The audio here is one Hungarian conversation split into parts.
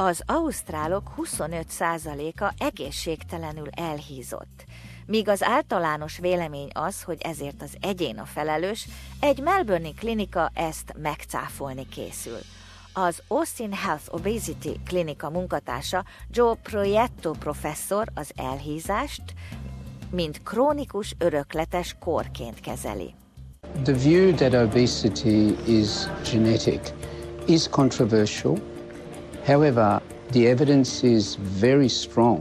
Az ausztrálok 25%-a egészségtelenül elhízott. Míg az általános vélemény az, hogy ezért az egyén a felelős, egy Melbourne klinika ezt megcáfolni készül. Az Austin Health Obesity klinika munkatársa Joe Proietto professzor az elhízást, mint krónikus örökletes korként kezeli. The view that obesity is genetic is controversial. However, the evidence is very strong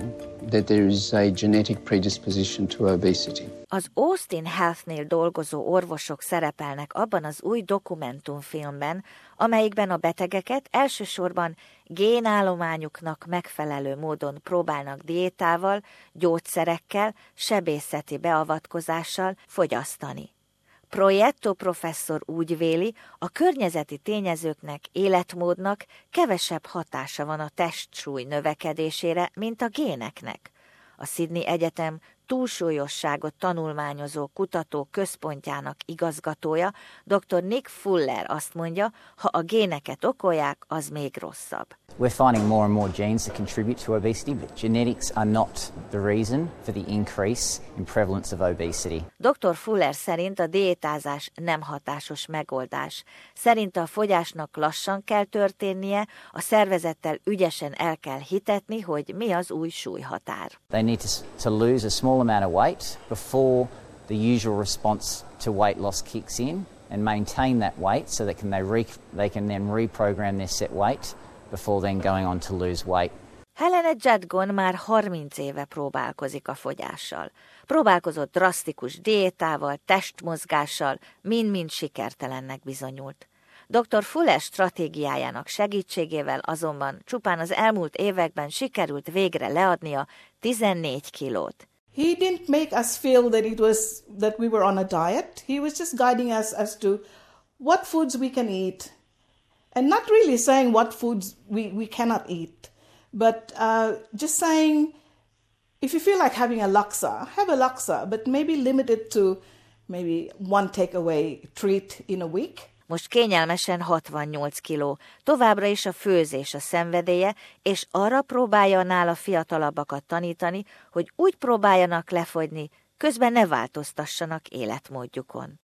that there is a genetic predisposition to obesity. Az Austin Health-nél dolgozó orvosok szerepelnek abban az új dokumentumfilmben, amelyikben a betegeket elsősorban génállományuknak megfelelő módon próbálnak diétával, gyógyszerekkel, sebészeti beavatkozással fogyasztani. Proietto professzor úgy véli, a környezeti tényezőknek, életmódnak kevesebb hatása van a testsúly növekedésére, mint a géneknek. A Sydney Egyetem túlsúlyosságot tanulmányozó kutató központjának igazgatója, dr. Nick Fuller azt mondja, ha a géneket okolják, az még rosszabb. We're finding more and more genes that contribute to obesity, but genetics are not the reason for the increase in prevalence of obesity. Dr. Fuller szerint a diétázás nem hatásos megoldás. Szerint a fogyásnak lassan kell történnie, a szervezettel ügyesen el kell hitetni, hogy mi az új súlyhatár. They need to, to lose a small amount of weight before the usual response to weight loss kicks in and maintain that weight so that can they, re, they can then reprogram their set weight before then going on to lose weight. Helena Jadgon már 30 éve próbálkozik a fogyással. Próbálkozott drasztikus diétával, testmozgással, mind-mind sikertelennek bizonyult. Dr. Fuller stratégiájának segítségével azonban csupán az elmúlt években sikerült végre leadnia 14 kilót. He didn't make us feel that it was that we were on a diet. He was just guiding us as to what foods we can eat and not really saying what foods we, we cannot eat, but uh, just saying if you feel like having a laksa, have a laksa, but maybe limit it to maybe one takeaway treat in a week. Most kényelmesen 68 kiló, továbbra is a főzés a szenvedélye, és arra próbálja nála fiatalabbakat tanítani, hogy úgy próbáljanak lefogyni, közben ne változtassanak életmódjukon.